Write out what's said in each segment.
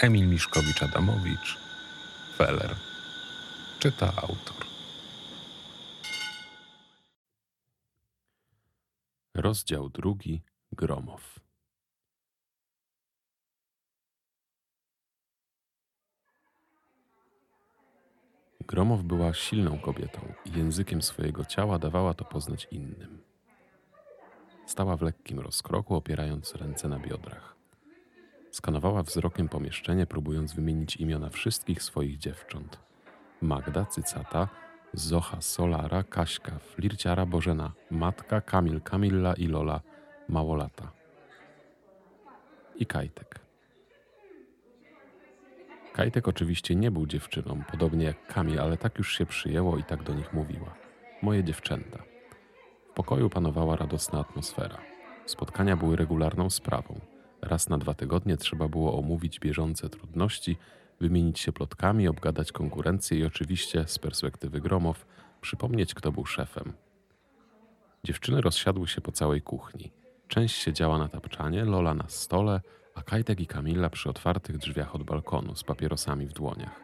Emil Miszkowicz-Adamowicz, Feller. Czyta autor. Rozdział drugi. Gromow. Gromow była silną kobietą i językiem swojego ciała dawała to poznać innym. Stała w lekkim rozkroku, opierając ręce na biodrach. Skanowała wzrokiem pomieszczenie, próbując wymienić imiona wszystkich swoich dziewcząt. Magda, Cycata, Zocha, Solara, Kaśka, Flirciara, Bożena, Matka, Kamil, Kamilla i Lola, Małolata. I Kajtek. Kajtek oczywiście nie był dziewczyną, podobnie jak Kamil, ale tak już się przyjęło i tak do nich mówiła. Moje dziewczęta. W pokoju panowała radosna atmosfera. Spotkania były regularną sprawą. Raz na dwa tygodnie trzeba było omówić bieżące trudności, wymienić się plotkami, obgadać konkurencję i oczywiście, z perspektywy Gromow, przypomnieć, kto był szefem. Dziewczyny rozsiadły się po całej kuchni. Część siedziała na tapczanie, Lola na stole, a Kajtek i Kamila przy otwartych drzwiach od balkonu z papierosami w dłoniach.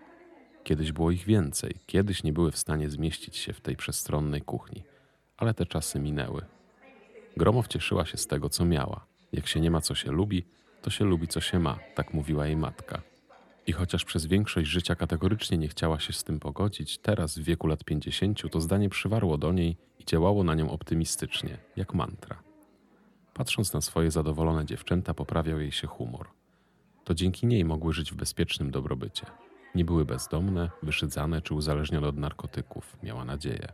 Kiedyś było ich więcej, kiedyś nie były w stanie zmieścić się w tej przestronnej kuchni, ale te czasy minęły. Gromow cieszyła się z tego, co miała. Jak się nie ma, co się lubi, to się lubi, co się ma, tak mówiła jej matka. I chociaż przez większość życia kategorycznie nie chciała się z tym pogodzić, teraz w wieku lat 50 to zdanie przywarło do niej i działało na nią optymistycznie, jak mantra. Patrząc na swoje zadowolone dziewczęta, poprawiał jej się humor. To dzięki niej mogły żyć w bezpiecznym dobrobycie. Nie były bezdomne, wyszydzane czy uzależnione od narkotyków, miała nadzieję.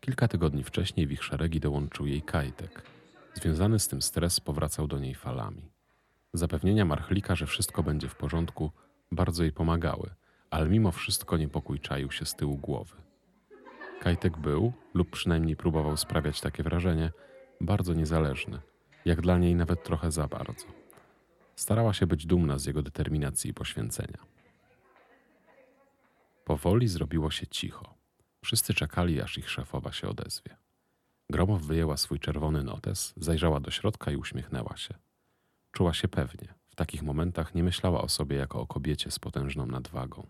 Kilka tygodni wcześniej w ich szeregi dołączył jej Kajtek. Związany z tym stres powracał do niej falami. Zapewnienia Marchlika, że wszystko będzie w porządku, bardzo jej pomagały, ale mimo wszystko niepokój czaił się z tyłu głowy. Kajtek był, lub przynajmniej próbował sprawiać takie wrażenie, bardzo niezależny, jak dla niej nawet trochę za bardzo. Starała się być dumna z jego determinacji i poświęcenia. Powoli zrobiło się cicho. Wszyscy czekali, aż ich szefowa się odezwie. Gromow wyjęła swój czerwony notes, zajrzała do środka i uśmiechnęła się. Czuła się pewnie. W takich momentach nie myślała o sobie jako o kobiecie z potężną nadwagą.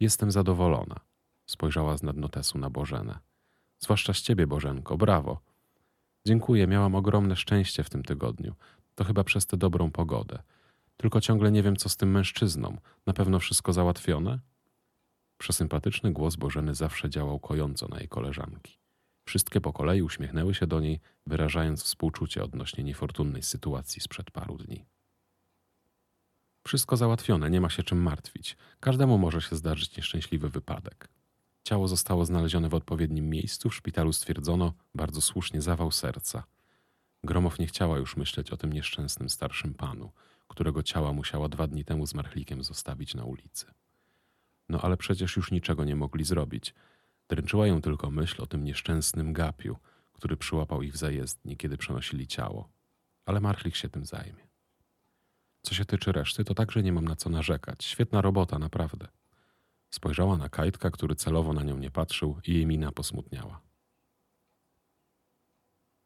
Jestem zadowolona. Spojrzała z nadnotesu na Bożenę. Zwłaszcza z ciebie, Bożenko, brawo. Dziękuję, miałam ogromne szczęście w tym tygodniu. To chyba przez tę dobrą pogodę. Tylko ciągle nie wiem, co z tym mężczyzną. Na pewno wszystko załatwione? Przesympatyczny głos Bożeny zawsze działał kojąco na jej koleżanki. Wszystkie po kolei uśmiechnęły się do niej, wyrażając współczucie odnośnie niefortunnej sytuacji sprzed paru dni. Wszystko załatwione, nie ma się czym martwić. Każdemu może się zdarzyć nieszczęśliwy wypadek. Ciało zostało znalezione w odpowiednim miejscu, w szpitalu stwierdzono bardzo słusznie zawał serca. Gromow nie chciała już myśleć o tym nieszczęsnym starszym panu, którego ciała musiała dwa dni temu z Marchlikiem zostawić na ulicy. No ale przecież już niczego nie mogli zrobić. Dręczyła ją tylko myśl o tym nieszczęsnym gapiu, który przyłapał ich w zajezdni, kiedy przenosili ciało. Ale Marchlik się tym zajmie. Co się tyczy reszty, to także nie mam na co narzekać. Świetna robota, naprawdę. Spojrzała na Kajtka, który celowo na nią nie patrzył i jej mina posmutniała.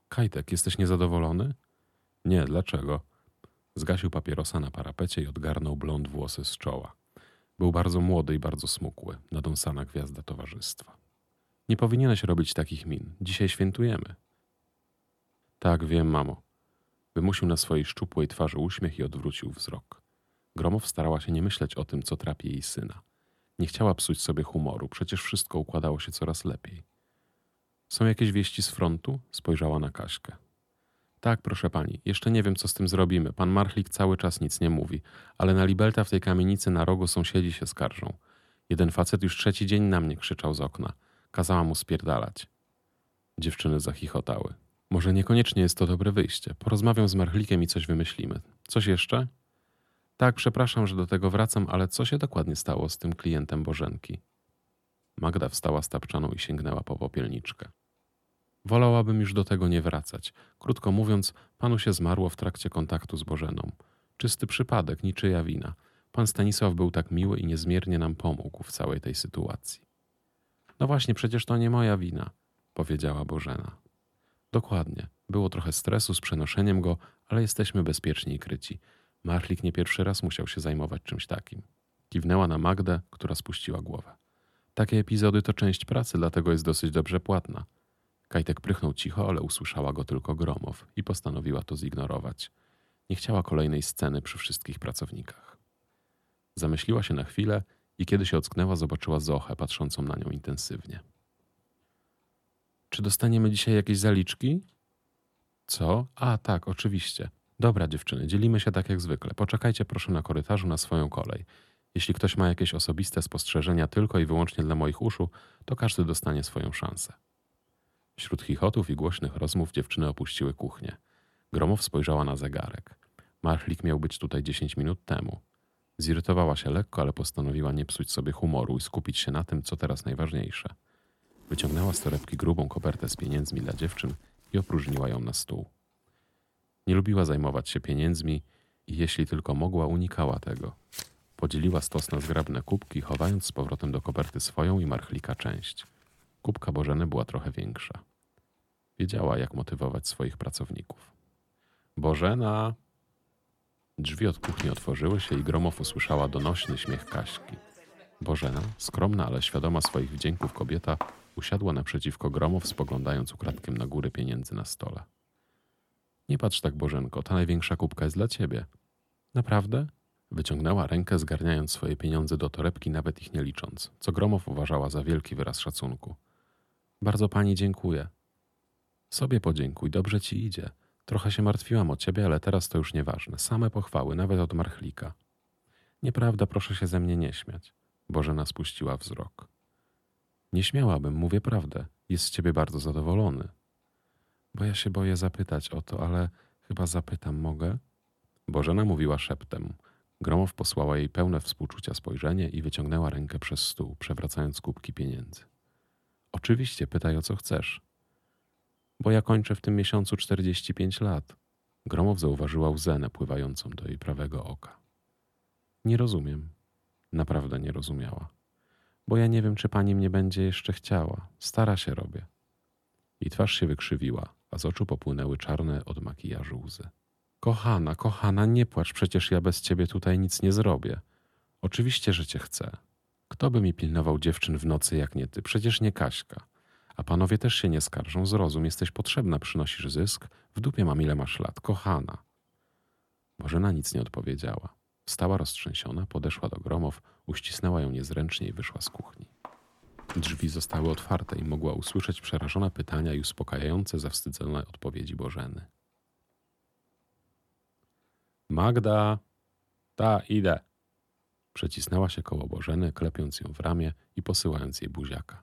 Kajtek, jesteś niezadowolony? Nie, dlaczego? Zgasił papierosa na parapecie i odgarnął blond włosy z czoła. Był bardzo młody i bardzo smukły, nadąsana gwiazda towarzystwa. Nie powinieneś robić takich min. Dzisiaj świętujemy. Tak, wiem, mamo. Wymusił na swojej szczupłej twarzy uśmiech i odwrócił wzrok. Gromow starała się nie myśleć o tym, co trapi jej syna. Nie chciała psuć sobie humoru, przecież wszystko układało się coraz lepiej. Są jakieś wieści z frontu? Spojrzała na Kaśkę. Tak, proszę pani, jeszcze nie wiem, co z tym zrobimy. Pan Marchlik cały czas nic nie mówi, ale na Libelta w tej kamienicy na rogu sąsiedzi się skarżą. Jeden facet już trzeci dzień na mnie krzyczał z okna. Kazała mu spierdalać. Dziewczyny zachichotały. Może niekoniecznie jest to dobre wyjście. Porozmawiam z Marchlikiem i coś wymyślimy. Coś jeszcze? Tak, przepraszam, że do tego wracam, ale co się dokładnie stało z tym klientem Bożenki? Magda wstała z tapczaną i sięgnęła po popielniczkę. Wolałabym już do tego nie wracać. Krótko mówiąc, panu się zmarło w trakcie kontaktu z Bożeną. Czysty przypadek, niczyja wina. Pan Stanisław był tak miły i niezmiernie nam pomógł w całej tej sytuacji. No właśnie, przecież to nie moja wina, powiedziała Bożena. Dokładnie. Było trochę stresu z przenoszeniem go, ale jesteśmy bezpieczni i kryci. Marchlik nie pierwszy raz musiał się zajmować czymś takim. Kiwnęła na Magdę, która spuściła głowę. Takie epizody to część pracy, dlatego jest dosyć dobrze płatna. Kajtek prychnął cicho, ale usłyszała go tylko Gromow i postanowiła to zignorować. Nie chciała kolejnej sceny przy wszystkich pracownikach. Zamyśliła się na chwilę i kiedy się ocknęła, zobaczyła Zochę patrzącą na nią intensywnie. Czy dostaniemy dzisiaj jakieś zaliczki? Co? A, tak, oczywiście. Dobra, dziewczyny, dzielimy się tak jak zwykle. Poczekajcie proszę na korytarzu na swoją kolej. Jeśli ktoś ma jakieś osobiste spostrzeżenia tylko i wyłącznie dla moich uszu, to każdy dostanie swoją szansę. Wśród chichotów i głośnych rozmów dziewczyny opuściły kuchnię. Gromow spojrzała na zegarek. Marchlik miał być tutaj 10 minut temu. Zirytowała się lekko, ale postanowiła nie psuć sobie humoru i skupić się na tym, co teraz najważniejsze. Wyciągnęła z torebki grubą kopertę z pieniędzmi dla dziewczyn i opróżniła ją na stół. Nie lubiła zajmować się pieniędzmi i jeśli tylko mogła, unikała tego. Podzieliła stos na zgrabne kubki, chowając z powrotem do koperty swoją i marchlika część. Kubka Bożeny była trochę większa. Wiedziała, jak motywować swoich pracowników. Bożena! Drzwi od kuchni otworzyły się i Gromow usłyszała donośny śmiech Kaśki. Bożena, skromna, ale świadoma swoich wdzięków kobieta, usiadła naprzeciwko Gromow, spoglądając ukradkiem na górę pieniędzy na stole. Nie patrz tak, Bożenko, ta największa kubka jest dla ciebie. Naprawdę? Wyciągnęła rękę, zgarniając swoje pieniądze do torebki, nawet ich nie licząc, co Gromow uważała za wielki wyraz szacunku. Bardzo pani dziękuję. Sobie podziękuj, dobrze ci idzie. Trochę się martwiłam o ciebie, ale teraz to już nieważne. Same pochwały, nawet od marchlika. Nieprawda, proszę się ze mnie nie śmiać. Bożena spuściła wzrok. Nie śmiałabym, mówię prawdę. Jest z ciebie bardzo zadowolony. Bo ja się boję zapytać o to, ale chyba zapytam, mogę? Bożena mówiła szeptem. Gromow posłała jej pełne współczucia spojrzenie i wyciągnęła rękę przez stół, przewracając kubki pieniędzy. Oczywiście, pytaj o co chcesz. Bo ja kończę w tym miesiącu 45 lat. Gromow zauważyła łzę napływającą do jej prawego oka. Nie rozumiem. Naprawdę nie rozumiała. Bo ja nie wiem, czy pani mnie będzie jeszcze chciała. Stara się robię. I twarz się wykrzywiła, a z oczu popłynęły czarne od makijażu łzy. Kochana, kochana, nie płacz, przecież ja bez ciebie tutaj nic nie zrobię. Oczywiście, że cię chcę. Kto by mi pilnował dziewczyn w nocy jak nie ty? Przecież nie Kaśka. A panowie też się nie skarżą. Zrozum, jesteś potrzebna, przynosisz zysk. W dupie mam ile masz lat. Kochana. Bożena nic nie odpowiedziała. Wstała roztrzęsiona, podeszła do Gromow, uścisnęła ją niezręcznie i wyszła z kuchni. Drzwi zostały otwarte i mogła usłyszeć przerażone pytania i uspokajające, zawstydzone odpowiedzi Bożeny. Magda! Ta, idę! Przecisnęła się koło Bożeny, klepiąc ją w ramię i posyłając jej buziaka.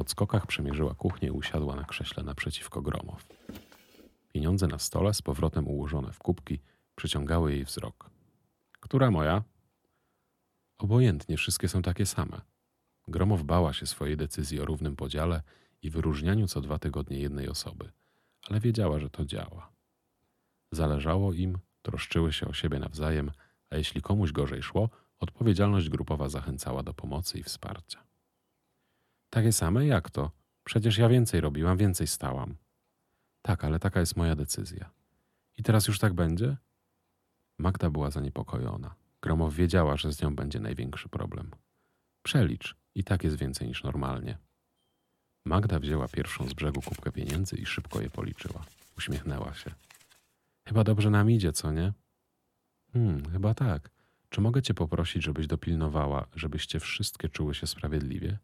Podskokach przemierzyła kuchnię i usiadła na krześle naprzeciwko Gromow. Pieniądze na stole, z powrotem ułożone w kubki, przyciągały jej wzrok. Która moja? Obojętnie, wszystkie są takie same. Gromow bała się swojej decyzji o równym podziale i wyróżnianiu co dwa tygodnie jednej osoby, ale wiedziała, że to działa. Zależało im, troszczyły się o siebie nawzajem, a jeśli komuś gorzej szło, odpowiedzialność grupowa zachęcała do pomocy i wsparcia. Takie same jak to? Przecież ja więcej robiłam, więcej stałam. Tak, ale taka jest moja decyzja. I teraz już tak będzie? Magda była zaniepokojona. Gromow wiedziała, że z nią będzie największy problem. Przelicz, i tak jest więcej niż normalnie. Magda wzięła pierwszą z brzegu kubkę pieniędzy i szybko je policzyła. Uśmiechnęła się. Chyba dobrze nam idzie, co nie? Hmm, chyba tak. Czy mogę cię poprosić, żebyś dopilnowała, żebyście wszystkie czuły się sprawiedliwie?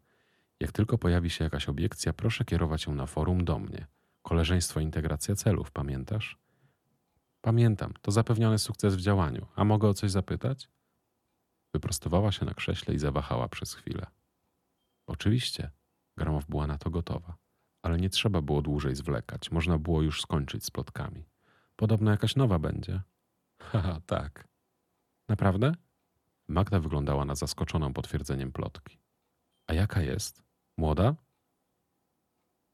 Jak tylko pojawi się jakaś obiekcja, proszę kierować ją na forum do mnie. Koleżeństwo Integracja Celów, pamiętasz? Pamiętam, to zapewniony sukces w działaniu. A mogę o coś zapytać? Wyprostowała się na krześle i zawahała przez chwilę. Oczywiście, Gramow była na to gotowa, ale nie trzeba było dłużej zwlekać. Można było już skończyć z plotkami. Podobno jakaś nowa będzie. Haha, tak. Naprawdę? Magda wyglądała na zaskoczoną potwierdzeniem plotki. A jaka jest? Młoda?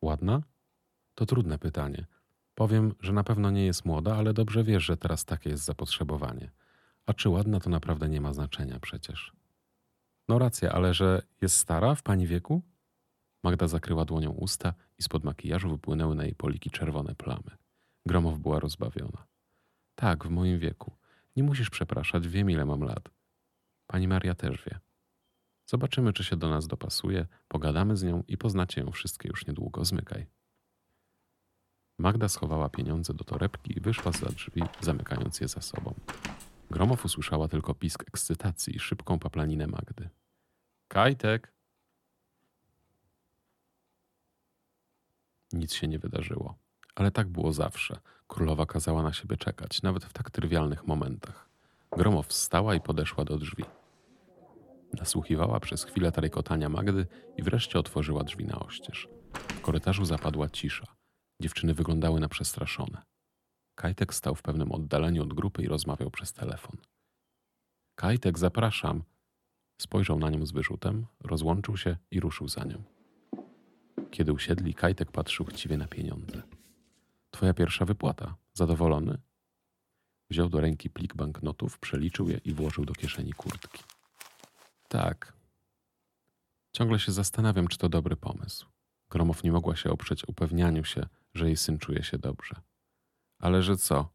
Ładna? To trudne pytanie. Powiem, że na pewno nie jest młoda, ale dobrze wiesz, że teraz takie jest zapotrzebowanie. A czy ładna to naprawdę nie ma znaczenia przecież. No racja, ale że jest stara w pani wieku? Magda zakryła dłonią usta i spod makijażu wypłynęły na jej poliki czerwone plamy. Gromow była rozbawiona. Tak, w moim wieku. Nie musisz przepraszać, wiem ile mam lat. Pani Maria też wie. Zobaczymy, czy się do nas dopasuje, pogadamy z nią i poznacie ją wszystkie już niedługo. Zmykaj. Magda schowała pieniądze do torebki i wyszła za drzwi, zamykając je za sobą. Gromow usłyszała tylko pisk ekscytacji i szybką paplaninę Magdy. Kajtek! Nic się nie wydarzyło. Ale tak było zawsze. Królowa kazała na siebie czekać, nawet w tak trywialnych momentach. Gromow wstała i podeszła do drzwi. Nasłuchiwała przez chwilę tarykotania Magdy i wreszcie otworzyła drzwi na oścież. W korytarzu zapadła cisza. Dziewczyny wyglądały na przestraszone. Kajtek stał w pewnym oddaleniu od grupy i rozmawiał przez telefon. Kajtek, zapraszam. Spojrzał na nią z wyrzutem, rozłączył się i ruszył za nią. Kiedy usiedli, Kajtek patrzył chciwie na pieniądze. Twoja pierwsza wypłata. Zadowolony? Wziął do ręki plik banknotów, przeliczył je i włożył do kieszeni kurtki. Tak. Ciągle się zastanawiam, czy to dobry pomysł. Gromow nie mogła się oprzeć upewnianiu się, że jej syn czuje się dobrze. Ale że co?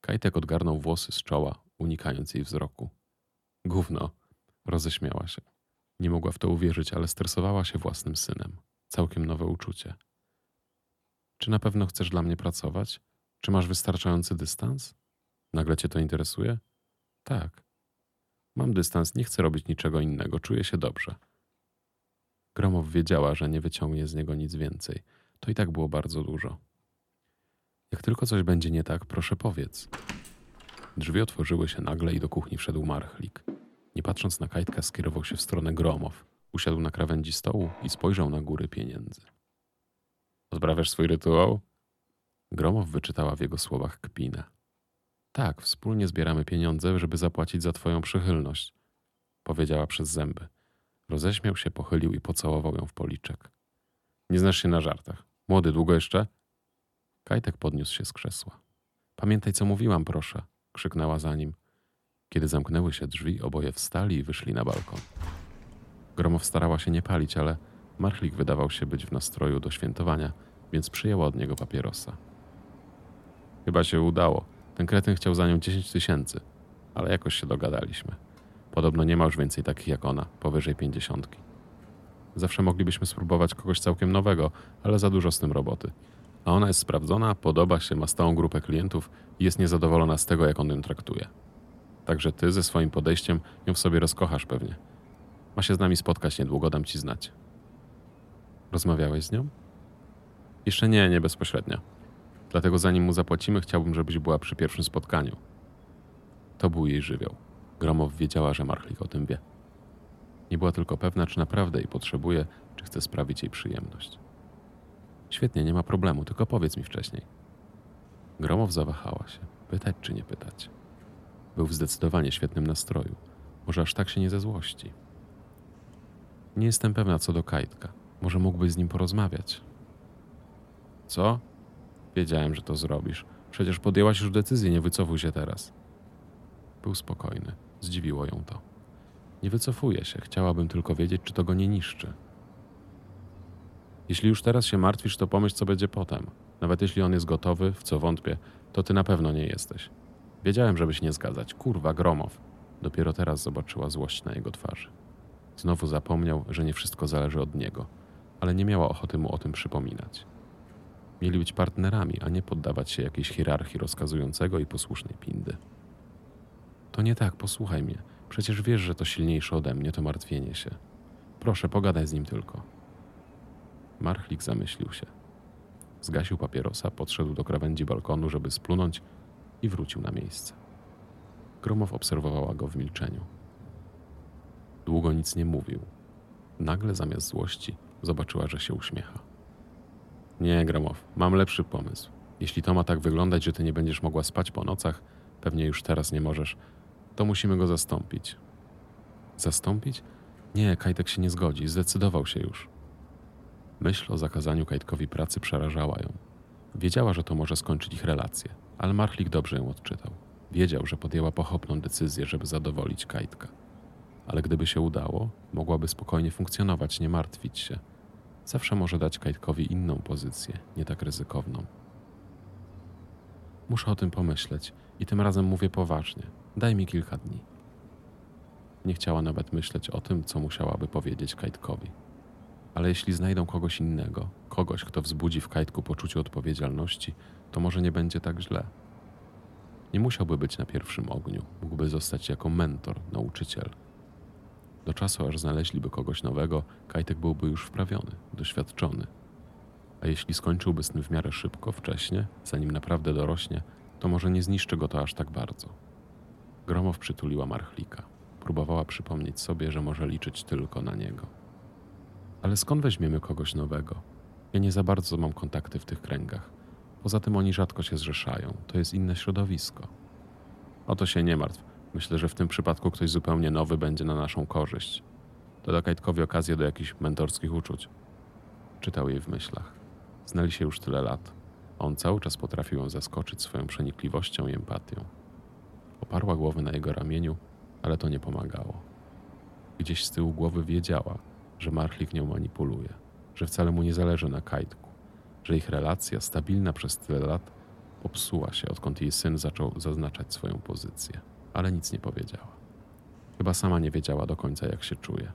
Kajtek odgarnął włosy z czoła, unikając jej wzroku. Gówno, roześmiała się. Nie mogła w to uwierzyć, ale stresowała się własnym synem. Całkiem nowe uczucie. Czy na pewno chcesz dla mnie pracować? Czy masz wystarczający dystans? Nagle cię to interesuje? Tak. Mam dystans, nie chcę robić niczego innego, czuję się dobrze. Gromow wiedziała, że nie wyciągnie z niego nic więcej. To i tak było bardzo dużo. Jak tylko coś będzie nie tak, proszę powiedz. Drzwi otworzyły się nagle i do kuchni wszedł Marchlik. Nie patrząc na Kajtka, skierował się w stronę Gromow. Usiadł na krawędzi stołu i spojrzał na góry pieniędzy. Odprawiasz swój rytuał? Gromow wyczytała w jego słowach kpinę. Tak, wspólnie zbieramy pieniądze, żeby zapłacić za twoją przychylność, powiedziała przez zęby. Roześmiał się, pochylił i pocałował ją w policzek. Nie znasz się na żartach. Młody, długo jeszcze? Kajtek podniósł się z krzesła. Pamiętaj, co mówiłam, proszę, krzyknęła za nim. Kiedy zamknęły się drzwi, oboje wstali i wyszli na balkon. Gromow starała się nie palić, ale Marchlik wydawał się być w nastroju do świętowania, więc przyjęła od niego papierosa. Chyba się udało. Ten kretyn chciał za nią 10 tysięcy, ale jakoś się dogadaliśmy. Podobno nie ma już więcej takich jak ona, powyżej pięćdziesiątki. Zawsze moglibyśmy spróbować kogoś całkiem nowego, ale za dużo z tym roboty. A ona jest sprawdzona, podoba się, ma stałą grupę klientów i jest niezadowolona z tego, jak on ją traktuje. Także ty ze swoim podejściem ją w sobie rozkochasz pewnie. Ma się z nami spotkać niedługo, dam ci znać. Rozmawiałeś z nią? Jeszcze nie, nie bezpośrednio. Dlatego zanim mu zapłacimy, chciałbym, żebyś była przy pierwszym spotkaniu. To był jej żywioł. Gromow wiedziała, że Marchlik o tym wie. Nie była tylko pewna, czy naprawdę jej potrzebuje, czy chce sprawić jej przyjemność. Świetnie, nie ma problemu, tylko powiedz mi wcześniej. Gromow zawahała się, pytać czy nie pytać. Był w zdecydowanie świetnym nastroju. Może aż tak się nie ze złości. Nie jestem pewna co do Kajtka. Może mógłbyś z nim porozmawiać. Co? Wiedziałem, że to zrobisz. Przecież podjęłaś już decyzję, nie wycofuj się teraz. Był spokojny. Zdziwiło ją to. Nie wycofuję się. Chciałabym tylko wiedzieć, czy to go nie niszczy. Jeśli już teraz się martwisz, to pomyśl, co będzie potem. Nawet jeśli on jest gotowy, w co wątpię, to ty na pewno nie jesteś. Wiedziałem, żeby się nie zgadzać. Kurwa, Gromow. Dopiero teraz zobaczyła złość na jego twarzy. Znowu zapomniał, że nie wszystko zależy od niego, ale nie miała ochoty mu o tym przypominać. Mieli być partnerami, a nie poddawać się jakiejś hierarchii rozkazującego i posłusznej pindy. To nie tak, posłuchaj mnie. Przecież wiesz, że to silniejsze ode mnie, to martwienie się. Proszę, pogadaj z nim tylko. Marchlik zamyślił się. Zgasił papierosa, podszedł do krawędzi balkonu, żeby splunąć i wrócił na miejsce. Gromow obserwowała go w milczeniu. Długo nic nie mówił. Nagle zamiast złości zobaczyła, że się uśmiecha. Nie, Gromow, mam lepszy pomysł. Jeśli to ma tak wyglądać, że ty nie będziesz mogła spać po nocach, pewnie już teraz nie możesz, to musimy go zastąpić. Zastąpić? Nie, Kajtek się nie zgodzi, zdecydował się już. Myśl o zakazaniu Kajtkowi pracy przerażała ją. Wiedziała, że to może skończyć ich relacje, ale Marchlik dobrze ją odczytał. Wiedział, że podjęła pochopną decyzję, żeby zadowolić Kajtka. Ale gdyby się udało, mogłaby spokojnie funkcjonować, nie martwić się. Zawsze może dać Kajtkowi inną pozycję, nie tak ryzykowną. Muszę o tym pomyśleć i tym razem mówię poważnie. Daj mi kilka dni. Nie chciała nawet myśleć o tym, co musiałaby powiedzieć Kajtkowi. Ale jeśli znajdą kogoś innego, kogoś, kto wzbudzi w Kajtku poczucie odpowiedzialności, to może nie będzie tak źle. Nie musiałby być na pierwszym ogniu, mógłby zostać jako mentor, nauczyciel. Do czasu, aż znaleźliby kogoś nowego, Kajtek byłby już wprawiony, doświadczony. A jeśli skończyłby tym w miarę szybko, wcześnie, zanim naprawdę dorośnie, to może nie zniszczy go to aż tak bardzo. Gromow przytuliła Marchlika. Próbowała przypomnieć sobie, że może liczyć tylko na niego. Ale skąd weźmiemy kogoś nowego? Ja nie za bardzo mam kontakty w tych kręgach. Poza tym oni rzadko się zrzeszają. To jest inne środowisko. O to się nie martw. Myślę, że w tym przypadku ktoś zupełnie nowy będzie na naszą korzyść. To da Kajtkowi okazję do jakichś mentorskich uczuć. Czytał jej w myślach. Znali się już tyle lat. On cały czas potrafił ją zaskoczyć swoją przenikliwością i empatią. Oparła głowę na jego ramieniu, ale to nie pomagało. Gdzieś z tyłu głowy wiedziała, że Marchlik nią manipuluje, że wcale mu nie zależy na Kajtku, że ich relacja, stabilna przez tyle lat, popsuła się, odkąd jej syn zaczął zaznaczać swoją pozycję, ale nic nie powiedziała. Chyba sama nie wiedziała do końca, jak się czuje.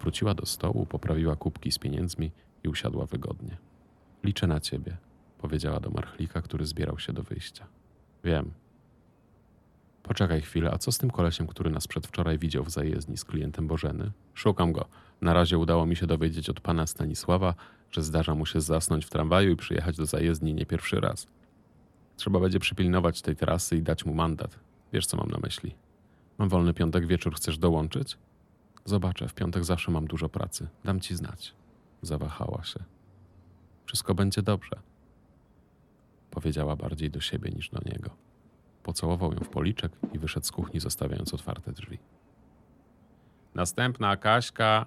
Wróciła do stołu, poprawiła kubki z pieniędzmi i usiadła wygodnie. Liczę na ciebie, powiedziała do Marchlika, który zbierał się do wyjścia. Wiem. Poczekaj chwilę, a co z tym kolesiem, który nas przedwczoraj widział w zajezdni z klientem Bożeny? Szukam go. Na razie udało mi się dowiedzieć od pana Stanisława, że zdarza mu się zasnąć w tramwaju i przyjechać do zajezdni nie pierwszy raz. Trzeba będzie przypilnować tej trasy i dać mu mandat. Wiesz, co mam na myśli. Mam wolny piątek wieczór, chcesz dołączyć? Zobaczę, w piątek zawsze mam dużo pracy. Dam ci znać. Zawahała się. Wszystko będzie dobrze. Powiedziała bardziej do siebie niż do niego. Pocałował ją w policzek i wyszedł z kuchni, zostawiając otwarte drzwi. Następna Kaśka,